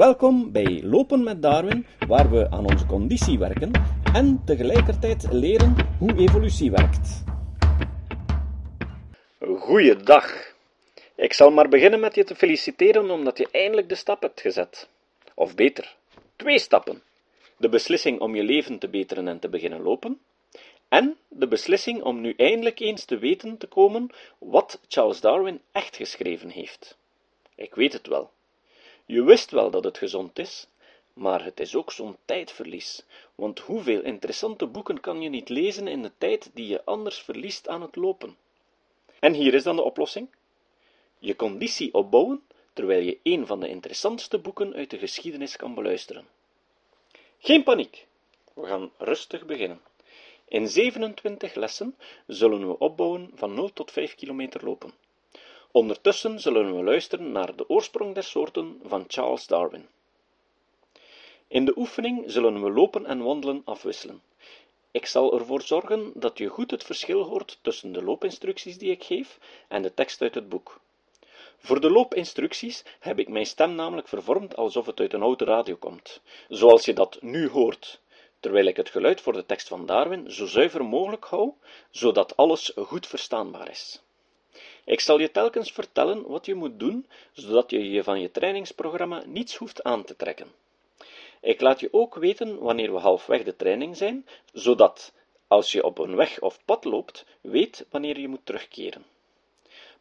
Welkom bij Lopen met Darwin, waar we aan onze conditie werken en tegelijkertijd leren hoe evolutie werkt. Goeiedag. Ik zal maar beginnen met je te feliciteren omdat je eindelijk de stap hebt gezet. Of beter, twee stappen. De beslissing om je leven te beteren en te beginnen lopen, en de beslissing om nu eindelijk eens te weten te komen wat Charles Darwin echt geschreven heeft. Ik weet het wel. Je wist wel dat het gezond is, maar het is ook zo'n tijdverlies, want hoeveel interessante boeken kan je niet lezen in de tijd die je anders verliest aan het lopen? En hier is dan de oplossing: je conditie opbouwen terwijl je een van de interessantste boeken uit de geschiedenis kan beluisteren. Geen paniek, we gaan rustig beginnen. In 27 lessen zullen we opbouwen van 0 tot 5 kilometer lopen. Ondertussen zullen we luisteren naar De oorsprong der soorten van Charles Darwin. In de oefening zullen we lopen en wandelen afwisselen. Ik zal ervoor zorgen dat je goed het verschil hoort tussen de loopinstructies die ik geef en de tekst uit het boek. Voor de loopinstructies heb ik mijn stem namelijk vervormd alsof het uit een oude radio komt, zoals je dat nu hoort, terwijl ik het geluid voor de tekst van Darwin zo zuiver mogelijk hou, zodat alles goed verstaanbaar is. Ik zal je telkens vertellen wat je moet doen, zodat je je van je trainingsprogramma niets hoeft aan te trekken. Ik laat je ook weten wanneer we halfweg de training zijn, zodat, als je op een weg of pad loopt, weet wanneer je moet terugkeren.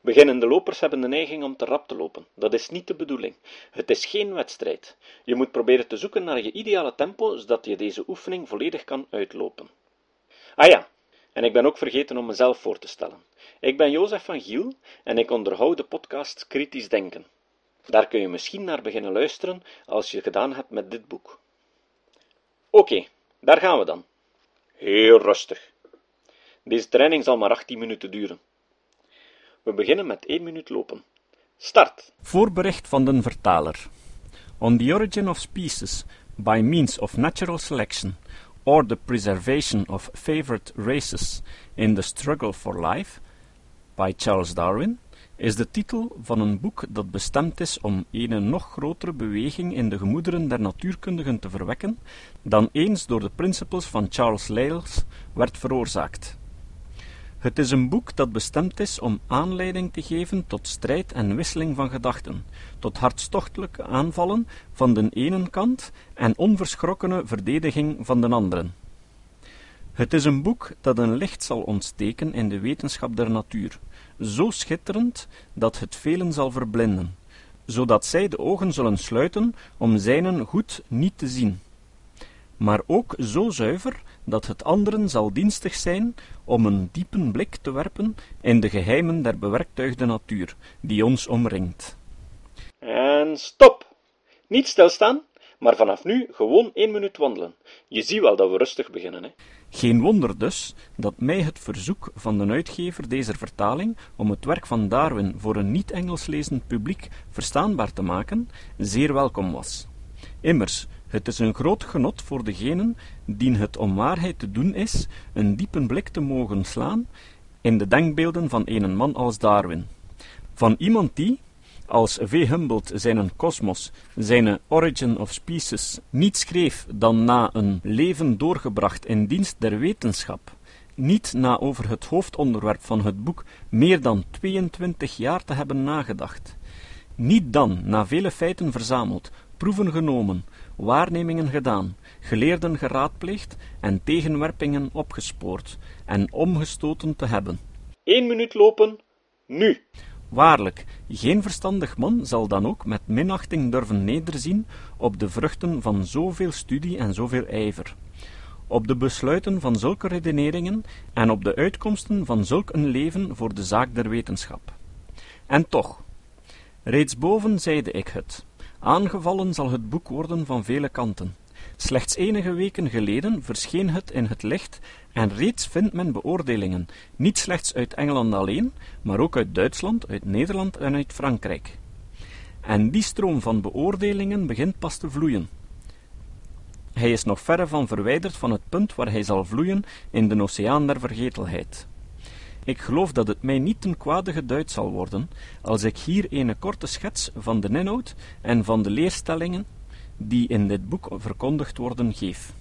Beginnende lopers hebben de neiging om te rap te lopen. Dat is niet de bedoeling. Het is geen wedstrijd. Je moet proberen te zoeken naar je ideale tempo, zodat je deze oefening volledig kan uitlopen. Ah ja, en ik ben ook vergeten om mezelf voor te stellen. Ik ben Jozef van Giel en ik onderhoud de podcast Kritisch Denken. Daar kun je misschien naar beginnen luisteren als je gedaan hebt met dit boek. Oké, daar gaan we dan. Heel rustig. Deze training zal maar 18 minuten duren. We beginnen met 1 minuut lopen. Start! Voorbericht van de vertaler. On the origin of species by means of natural selection or the preservation of favored races in the struggle for life by Charles Darwin is de titel van een boek dat bestemd is om een nog grotere beweging in de gemoederen der natuurkundigen te verwekken dan eens door de principles van Charles Lyell werd veroorzaakt. Het is een boek dat bestemd is om aanleiding te geven tot strijd en wisseling van gedachten, tot hartstochtelijke aanvallen van de ene kant en onverschrokkene verdediging van de anderen. Het is een boek dat een licht zal ontsteken in de wetenschap der natuur, zo schitterend dat het velen zal verblinden, zodat zij de ogen zullen sluiten om zijnen goed niet te zien, maar ook zo zuiver dat het anderen zal dienstig zijn om een diepen blik te werpen in de geheimen der bewerktuigde natuur, die ons omringt. En stop! Niet stilstaan, maar vanaf nu gewoon één minuut wandelen. Je ziet wel dat we rustig beginnen, hè? Geen wonder dus dat mij het verzoek van de uitgever deze vertaling om het werk van Darwin voor een niet-Engels lezend publiek verstaanbaar te maken, zeer welkom was. Immers, het is een groot genot voor degenen dien het om waarheid te doen is, een diepen blik te mogen slaan in de denkbeelden van een man als Darwin. Van iemand die, als V. Humboldt zijn kosmos, zijn Origin of Species, niet schreef dan na een leven doorgebracht in dienst der wetenschap, niet na over het hoofdonderwerp van het boek meer dan 22 jaar te hebben nagedacht, niet dan na vele feiten verzameld, proeven genomen, waarnemingen gedaan, geleerden geraadpleegd en tegenwerpingen opgespoord en omgestoten te hebben. Eén minuut lopen, nu! Waarlijk, geen verstandig man zal dan ook met minachting durven nederzien op de vruchten van zoveel studie en zoveel ijver, op de besluiten van zulke redeneringen en op de uitkomsten van zulk een leven voor de zaak der wetenschap. En toch, reeds boven zeide ik het, Aangevallen zal het boek worden van vele kanten. Slechts enige weken geleden verscheen het in het licht en reeds vindt men beoordelingen, niet slechts uit Engeland alleen, maar ook uit Duitsland, uit Nederland en uit Frankrijk. En die stroom van beoordelingen begint pas te vloeien. Hij is nog verre van verwijderd van het punt waar hij zal vloeien in de oceaan der vergetelheid. Ik geloof dat het mij niet ten kwade geduid zal worden, als ik hier een korte schets van de inhoud en van de leerstellingen die in dit boek verkondigd worden geef.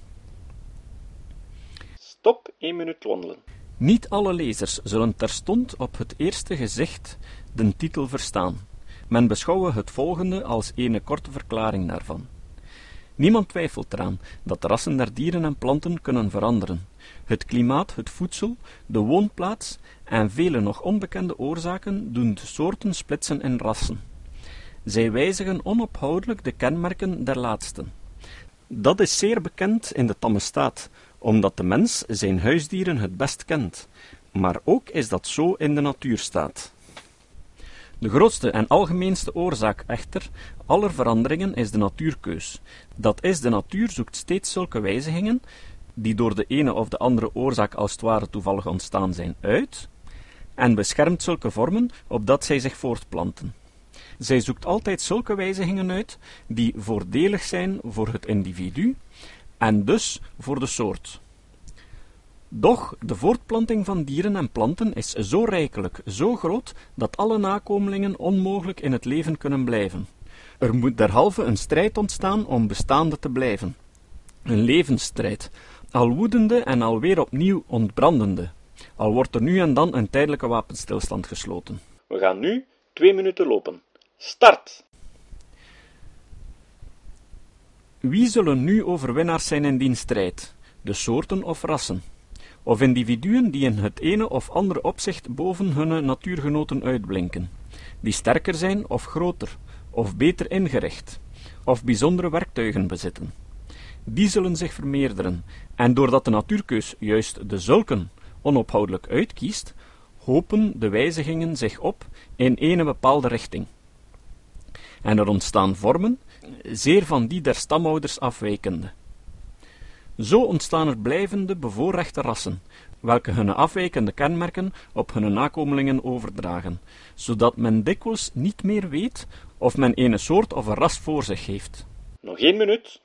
Stop 1 minuut wandelen. Niet alle lezers zullen terstond op het eerste gezicht de titel verstaan. Men beschouwe het volgende als een korte verklaring daarvan. Niemand twijfelt eraan dat de rassen der dieren en planten kunnen veranderen. Het klimaat, het voedsel, de woonplaats en vele nog onbekende oorzaken doen de soorten splitsen in rassen. Zij wijzigen onophoudelijk de kenmerken der laatsten. Dat is zeer bekend in de tamme staat, omdat de mens zijn huisdieren het best kent, maar ook is dat zo in de natuurstaat. De grootste en algemeenste oorzaak echter aller veranderingen is de natuurkeus. Dat is, de natuur zoekt steeds zulke wijzigingen, die door de ene of de andere oorzaak als het ware toevallig ontstaan zijn, uit, en beschermt zulke vormen, opdat zij zich voortplanten. Zij zoekt altijd zulke wijzigingen uit, die voordelig zijn voor het individu, en dus voor de soort. Doch de voortplanting van dieren en planten is zo rijkelijk, zo groot, dat alle nakomelingen onmogelijk in het leven kunnen blijven. Er moet derhalve een strijd ontstaan om bestaande te blijven. Een levensstrijd, al woedende en alweer opnieuw ontbrandende, al wordt er nu en dan een tijdelijke wapenstilstand gesloten. We gaan nu twee minuten lopen. Start! Wie zullen nu overwinnaars zijn in die strijd? De soorten of rassen? Of individuen die in het ene of andere opzicht boven hun natuurgenoten uitblinken? Die sterker zijn of groter, of beter ingericht, of bijzondere werktuigen bezitten? Die zullen zich vermeerderen, en doordat de natuurkeus juist de zulken onophoudelijk uitkiest, hopen de wijzigingen zich op in een bepaalde richting. En er ontstaan vormen, zeer van die der stamouders afwijkende. Zo ontstaan er blijvende bevoorrechte rassen, welke hun afwijkende kenmerken op hun nakomelingen overdragen, zodat men dikwijls niet meer weet of men een soort of een ras voor zich heeft. Nog één minuut.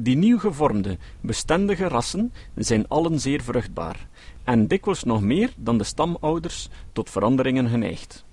Die nieuw gevormde, bestendige rassen zijn allen zeer vruchtbaar, en dikwijls nog meer dan de stamouders tot veranderingen geneigd.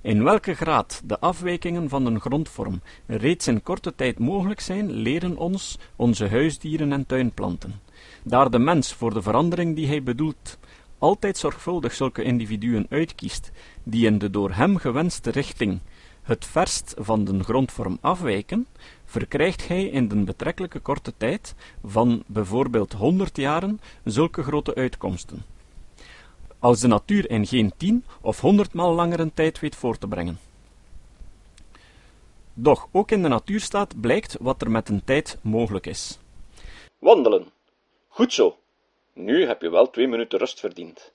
In welke graad de afwijkingen van een grondvorm reeds in korte tijd mogelijk zijn, leren ons onze huisdieren en tuinplanten. Daar de mens voor de verandering die hij bedoelt altijd zorgvuldig zulke individuen uitkiest, die in de door hem gewenste richting het verst van de grondvorm afwijken, verkrijgt hij in de betrekkelijke korte tijd van bijvoorbeeld honderd jaren zulke grote uitkomsten als de natuur in geen tien of honderdmaal langere tijd weet voor te brengen. Doch ook in de natuurstaat blijkt wat er met een tijd mogelijk is. Wandelen. Goed zo. Nu heb je wel twee minuten rust verdiend.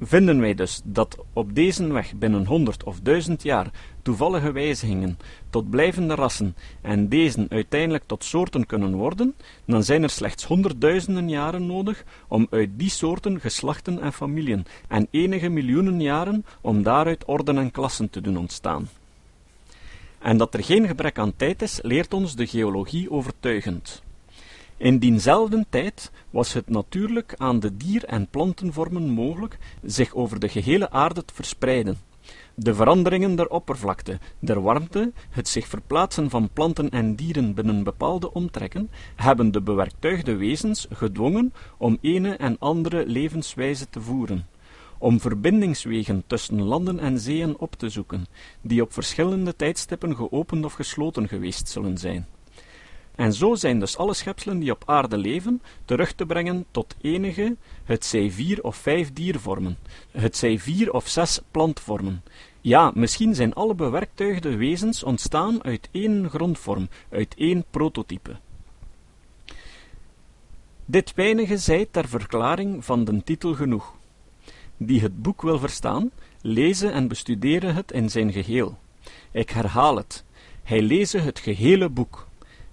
Vinden wij dus dat op deze weg binnen honderd of duizend jaar toevallige wijzigingen tot blijvende rassen en deze uiteindelijk tot soorten kunnen worden, dan zijn er slechts honderdduizenden jaren nodig om uit die soorten geslachten en familien en enige miljoenen jaren om daaruit orden en klassen te doen ontstaan. En dat er geen gebrek aan tijd is, leert ons de geologie overtuigend. In diezelfde tijd was het natuurlijk aan de dier- en plantenvormen mogelijk zich over de gehele aarde te verspreiden. De veranderingen der oppervlakte, der warmte, het zich verplaatsen van planten en dieren binnen bepaalde omtrekken, hebben de bewerktuigde wezens gedwongen om ene en andere levenswijze te voeren, om verbindingswegen tussen landen en zeeën op te zoeken, die op verschillende tijdstippen geopend of gesloten geweest zullen zijn. En zo zijn dus alle schepselen die op aarde leven terug te brengen tot enige, het zij vier of vijf diervormen, het zij vier of zes plantvormen. Ja, misschien zijn alle bewerktuigde wezens ontstaan uit één grondvorm, uit één prototype. Dit weinige zij ter verklaring van den titel genoeg. Die het boek wil verstaan, lezen en bestuderen het in zijn geheel. Ik herhaal het, hij lezen het gehele boek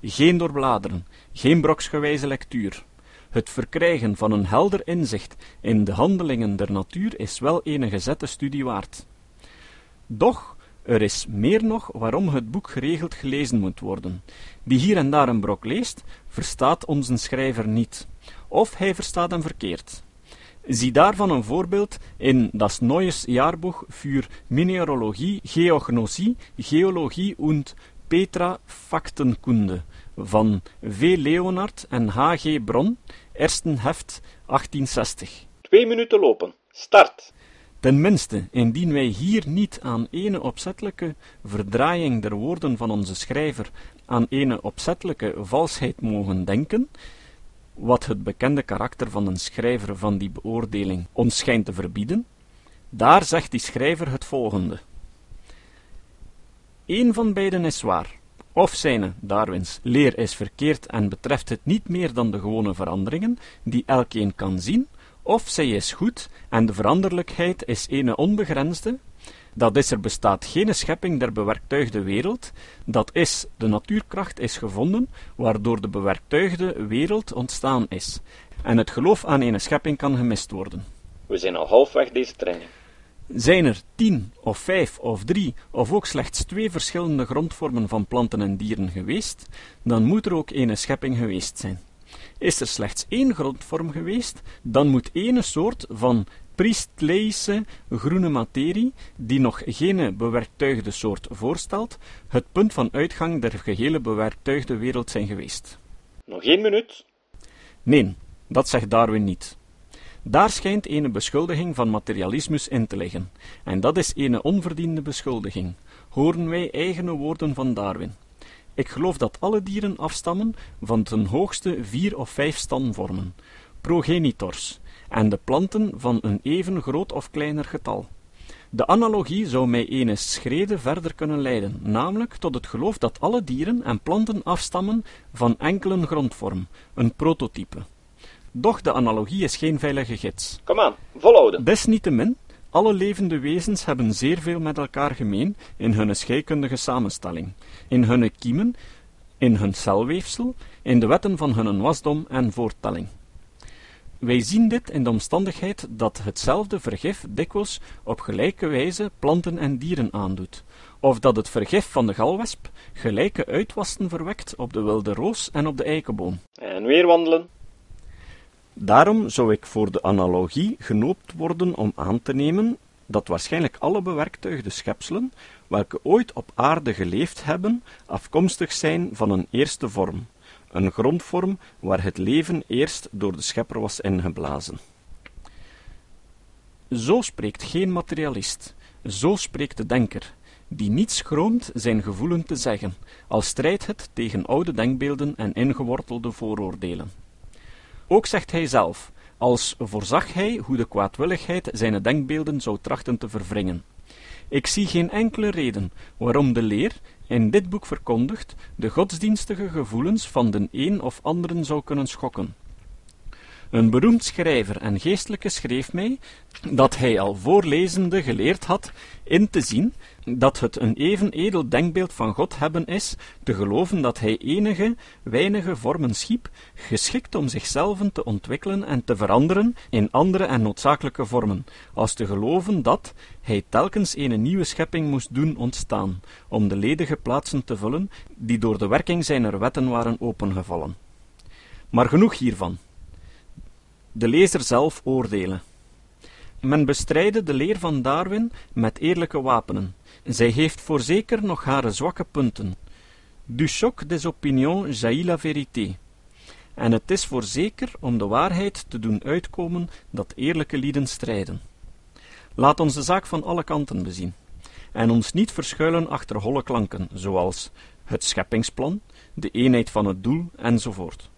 geen doorbladeren, geen broksgewijze lectuur. Het verkrijgen van een helder inzicht in de handelingen der natuur is wel een gezette studie waard. Doch, er is meer nog waarom het boek geregeld gelezen moet worden. Die hier en daar een brok leest, verstaat onze schrijver niet, of hij verstaat hem verkeerd. Zie daarvan een voorbeeld in das Neues Jahrbuch für Mineralogie, Geognosie, Geologie und Petra Faktenkunde van V. Leonard en H. G. Bron, Ersten Heft 1860. Twee minuten lopen. Start. Tenminste, indien wij hier niet aan ene opzettelijke verdraaiing der woorden van onze schrijver, aan ene opzettelijke valsheid mogen denken, wat het bekende karakter van een schrijver van die beoordeling ons schijnt te verbieden, daar zegt die schrijver het volgende. Een van beiden is waar. Of zijne, Darwins, leer is verkeerd en betreft het niet meer dan de gewone veranderingen, die elkeen kan zien, of zij is goed en de veranderlijkheid is ene onbegrensde, dat is, er bestaat geen schepping der bewerktuigde wereld, dat is, de natuurkracht is gevonden, waardoor de bewerktuigde wereld ontstaan is, en het geloof aan ene schepping kan gemist worden. We zijn al halfweg deze training. Zijn er tien of vijf of drie of ook slechts twee verschillende grondvormen van planten en dieren geweest, dan moet er ook ene schepping geweest zijn. Is er slechts één grondvorm geweest, dan moet ene soort van priestleïsche groene materie, die nog geen bewerktuigde soort voorstelt, het punt van uitgang der gehele bewerktuigde wereld zijn geweest. Nog één minuut. Nee, dat zegt Darwin niet. Daar schijnt ene beschuldiging van materialismus in te liggen, en dat is ene onverdiende beschuldiging, horen wij eigene woorden van Darwin. Ik geloof dat alle dieren afstammen van ten hoogste vier of vijf stamvormen, progenitors, en de planten van een even groot of kleiner getal. De analogie zou mij ene schrede verder kunnen leiden, namelijk tot het geloof dat alle dieren en planten afstammen van enkele grondvorm, een prototype. Doch de analogie is geen veilige gids. Kom aan, volhouden. Desniettemin, alle levende wezens hebben zeer veel met elkaar gemeen in hun scheikundige samenstelling, in hun kiemen, in hun celweefsel, in de wetten van hun wasdom en voorttelling. Wij zien dit in de omstandigheid dat hetzelfde vergif dikwijls op gelijke wijze planten en dieren aandoet, of dat het vergif van de galwesp gelijke uitwassen verwekt op de wilde roos en op de eikenboom. En weer wandelen. Daarom zou ik voor de analogie genoopt worden om aan te nemen dat waarschijnlijk alle bewerktuigde schepselen, welke ooit op aarde geleefd hebben, afkomstig zijn van een eerste vorm, een grondvorm waar het leven eerst door de schepper was ingeblazen. Zo spreekt geen materialist, zo spreekt de denker, die niet schroomt zijn gevoelen te zeggen, al strijdt het tegen oude denkbeelden en ingewortelde vooroordelen. Ook zegt hij zelf, als voorzag hij hoe de kwaadwilligheid zijn denkbeelden zou trachten te verwringen. Ik zie geen enkele reden waarom de leer, in dit boek verkondigt, de godsdienstige gevoelens van den een of anderen zou kunnen schokken. Een beroemd schrijver en geestelijke schreef mij dat hij al voorlezende geleerd had in te zien dat het een even edel denkbeeld van God hebben is, te geloven dat hij enige, weinige vormen schiep, geschikt om zichzelf te ontwikkelen en te veranderen in andere en noodzakelijke vormen, als te geloven dat hij telkens een nieuwe schepping moest doen ontstaan, om de ledige plaatsen te vullen, die door de werking zijner wetten waren opengevallen. Maar genoeg hiervan. De lezer zelf oordelen. Men bestrijde de leer van Darwin met eerlijke wapenen. Zij heeft voorzeker nog haar zwakke punten. Du choc des opinions jaillit la vérité. En het is voorzeker om de waarheid te doen uitkomen dat eerlijke lieden strijden. Laat ons de zaak van alle kanten bezien, en ons niet verschuilen achter holle klanken, zoals het scheppingsplan, de eenheid van het doel, enzovoort.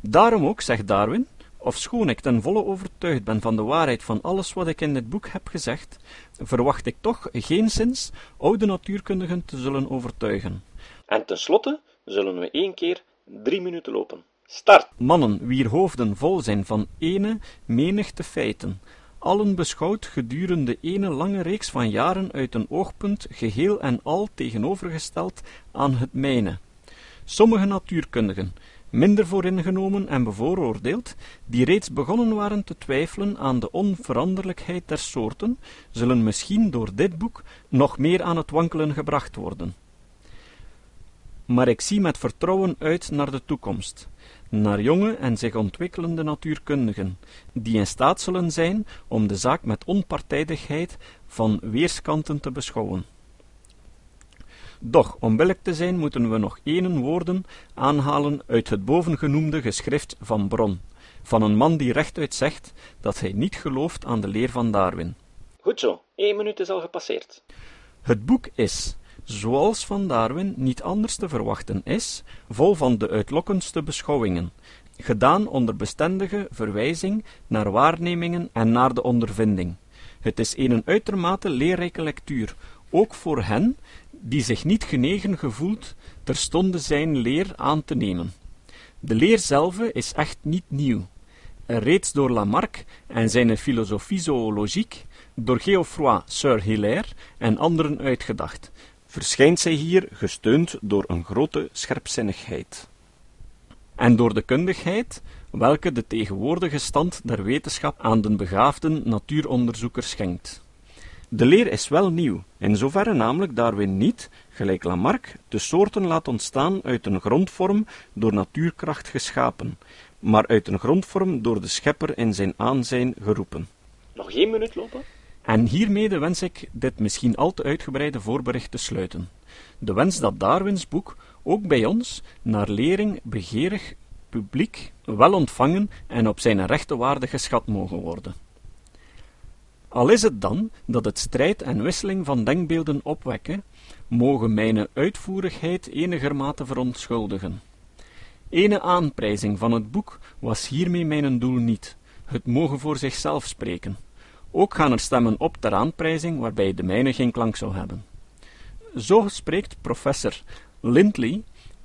Daarom ook, zegt Darwin, Ofschoon ik ten volle overtuigd ben van de waarheid van alles wat ik in dit boek heb gezegd, verwacht ik toch geenszins oude natuurkundigen te zullen overtuigen. En tenslotte zullen we één keer drie minuten lopen. Start! Mannen, wier hoofden vol zijn van ene menigte feiten, allen beschouwd gedurende ene lange reeks van jaren uit een oogpunt geheel en al tegenovergesteld aan het mijne. Sommige natuurkundigen, minder vooringenomen en bevooroordeeld, die reeds begonnen waren te twijfelen aan de onveranderlijkheid der soorten, zullen misschien door dit boek nog meer aan het wankelen gebracht worden. Maar ik zie met vertrouwen uit naar de toekomst, naar jonge en zich ontwikkelende natuurkundigen, die in staat zullen zijn om de zaak met onpartijdigheid van weerskanten te beschouwen. Doch, om billig te zijn, moeten we nog één woorden aanhalen uit het bovengenoemde geschrift van Bron, van een man die rechtuit zegt dat hij niet gelooft aan de leer van Darwin. Goed zo, één minuut is al gepasseerd. Het boek is, zoals van Darwin niet anders te verwachten is, vol van de uitlokkendste beschouwingen, gedaan onder bestendige verwijzing naar waarnemingen en naar de ondervinding. Het is een uitermate leerrijke lectuur, ook voor hen die zich niet genegen gevoelt terstond zijn leer aan te nemen. De leer zelf is echt niet nieuw. Reeds door Lamarck en zijn Philosophie zoologique, door Geoffroy Sir Hilaire en anderen uitgedacht, verschijnt zij hier gesteund door een grote scherpzinnigheid. En door de kundigheid, welke de tegenwoordige stand der wetenschap aan den begaafden natuuronderzoeker schenkt. De leer is wel nieuw, in zoverre namelijk Darwin niet, gelijk Lamarck, de soorten laat ontstaan uit een grondvorm door natuurkracht geschapen, maar uit een grondvorm door de schepper in zijn aanzijn geroepen. Nog één minuut lopen? En hiermede wens ik dit misschien al te uitgebreide voorbericht te sluiten. De wens dat Darwins boek ook bij ons, naar lering begeerig publiek, wel ontvangen en op zijn rechte waarde geschat mogen worden. Al is het dan dat het strijd en wisseling van denkbeelden opwekken, mogen mijn uitvoerigheid enigermate verontschuldigen. Ene aanprijzing van het boek was hiermee mijn doel niet, het mogen voor zichzelf spreken. Ook gaan er stemmen op ter aanprijzing waarbij de mijne geen klank zou hebben. Zo spreekt professor Lindley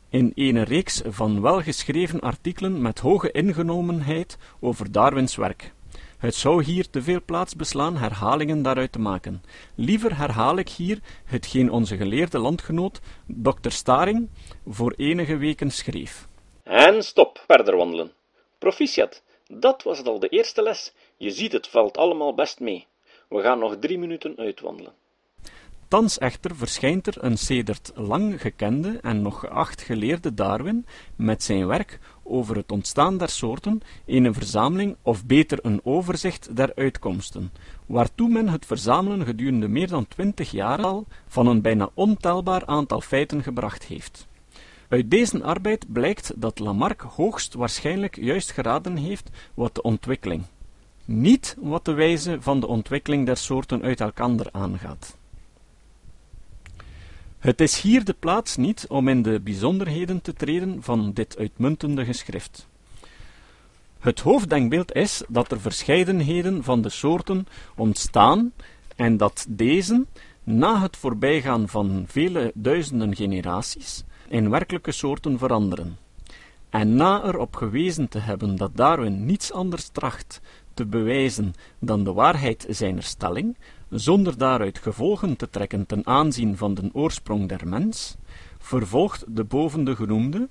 in een reeks van welgeschreven artikelen met hoge ingenomenheid over Darwins werk. Het zou hier te veel plaats beslaan herhalingen daaruit te maken. Liever herhaal ik hier hetgeen onze geleerde landgenoot, Dr. Staring, voor enige weken schreef. En stop, verder wandelen. Proficiat, dat was al de eerste les. Je ziet, het valt allemaal best mee. We gaan nog drie minuten uitwandelen. Thans echter verschijnt er een sedert lang gekende en nog geacht geleerde Darwin met zijn werk over het ontstaan der soorten een verzameling of beter een overzicht der uitkomsten, waartoe men het verzamelen gedurende meer dan twintig jaar al van een bijna ontelbaar aantal feiten gebracht heeft. Uit deze arbeid blijkt dat Lamarck hoogst waarschijnlijk juist geraden heeft wat de ontwikkeling, niet wat de wijze van de ontwikkeling der soorten uit elkander aangaat. Het is hier de plaats niet om in de bijzonderheden te treden van dit uitmuntende geschrift. Het hoofddenkbeeld is dat er verscheidenheden van de soorten ontstaan en dat deze, na het voorbijgaan van vele duizenden generaties, in werkelijke soorten veranderen. En na erop gewezen te hebben dat Darwin niets anders tracht te bewijzen dan de waarheid zijner stelling, zonder daaruit gevolgen te trekken ten aanzien van de oorsprong der mens, vervolgt de bovende genoemde,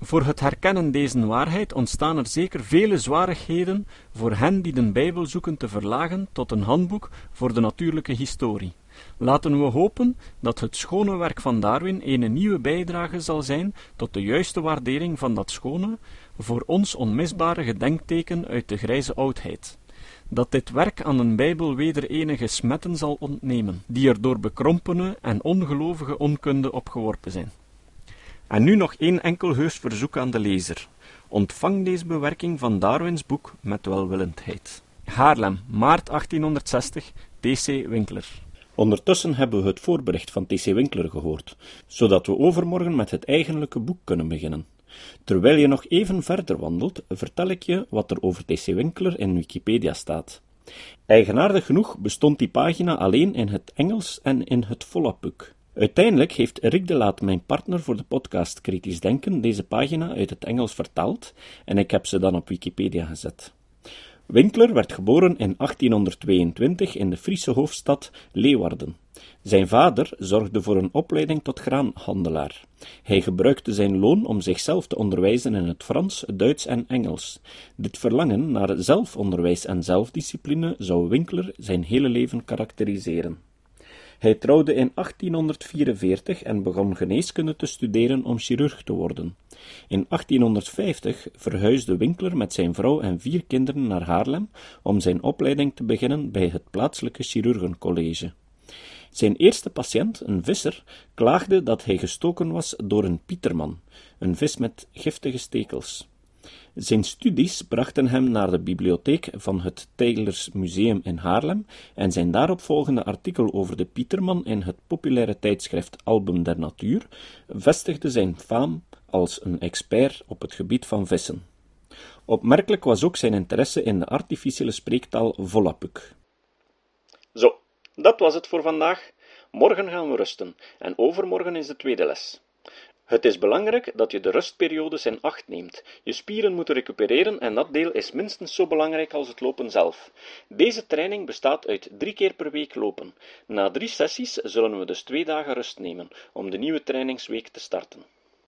voor het herkennen deze waarheid ontstaan er zeker vele zwarigheden voor hen die de Bijbel zoeken te verlagen tot een handboek voor de natuurlijke historie. Laten we hopen dat het schone werk van Darwin een nieuwe bijdrage zal zijn tot de juiste waardering van dat schone, voor ons onmisbare gedenkteken uit de grijze oudheid dat dit werk aan een Bijbel weder enige smetten zal ontnemen, die er door bekrompene en ongelovige onkunde opgeworpen zijn. En nu nog één enkel heus verzoek aan de lezer. Ontvang deze bewerking van Darwins boek met welwillendheid. Haarlem, maart 1860, T.C. Winkler. Ondertussen hebben we het voorbericht van T.C. Winkler gehoord, zodat we overmorgen met het eigenlijke boek kunnen beginnen. Terwijl je nog even verder wandelt, vertel ik je wat er over T.C. Winkler in Wikipedia staat. Eigenaardig genoeg bestond die pagina alleen in het Engels en in het volapboek. Uiteindelijk heeft Rick de Laat, mijn partner voor de podcast Kritisch Denken, deze pagina uit het Engels vertaald en ik heb ze dan op Wikipedia gezet. Winkler werd geboren in 1822 in de Friese hoofdstad Leeuwarden. Zijn vader zorgde voor een opleiding tot graanhandelaar. Hij gebruikte zijn loon om zichzelf te onderwijzen in het Frans, Duits en Engels. Dit verlangen naar zelfonderwijs en zelfdiscipline zou Winkler zijn hele leven karakteriseren. Hij trouwde in 1844 en begon geneeskunde te studeren om chirurg te worden. In 1850 verhuisde Winkler met zijn vrouw en vier kinderen naar Haarlem om zijn opleiding te beginnen bij het plaatselijke chirurgencollege. Zijn eerste patiënt, een visser, klaagde dat hij gestoken was door een pieterman, een vis met giftige stekels. Zijn studies brachten hem naar de bibliotheek van het Teylers Museum in Haarlem en zijn daaropvolgende artikel over de Pieterman in het populaire tijdschrift Album der Natuur vestigde zijn faam als een expert op het gebied van vissen. Opmerkelijk was ook zijn interesse in de artificiële spreektaal Volapük. Zo, dat was het voor vandaag. Morgen gaan we rusten en overmorgen is de tweede les. Het is belangrijk dat je de rustperiodes in acht neemt. Je spieren moeten recupereren en dat deel is minstens zo belangrijk als het lopen zelf. Deze training bestaat uit drie keer per week lopen. Na drie sessies zullen we dus twee dagen rust nemen om de nieuwe trainingsweek te starten.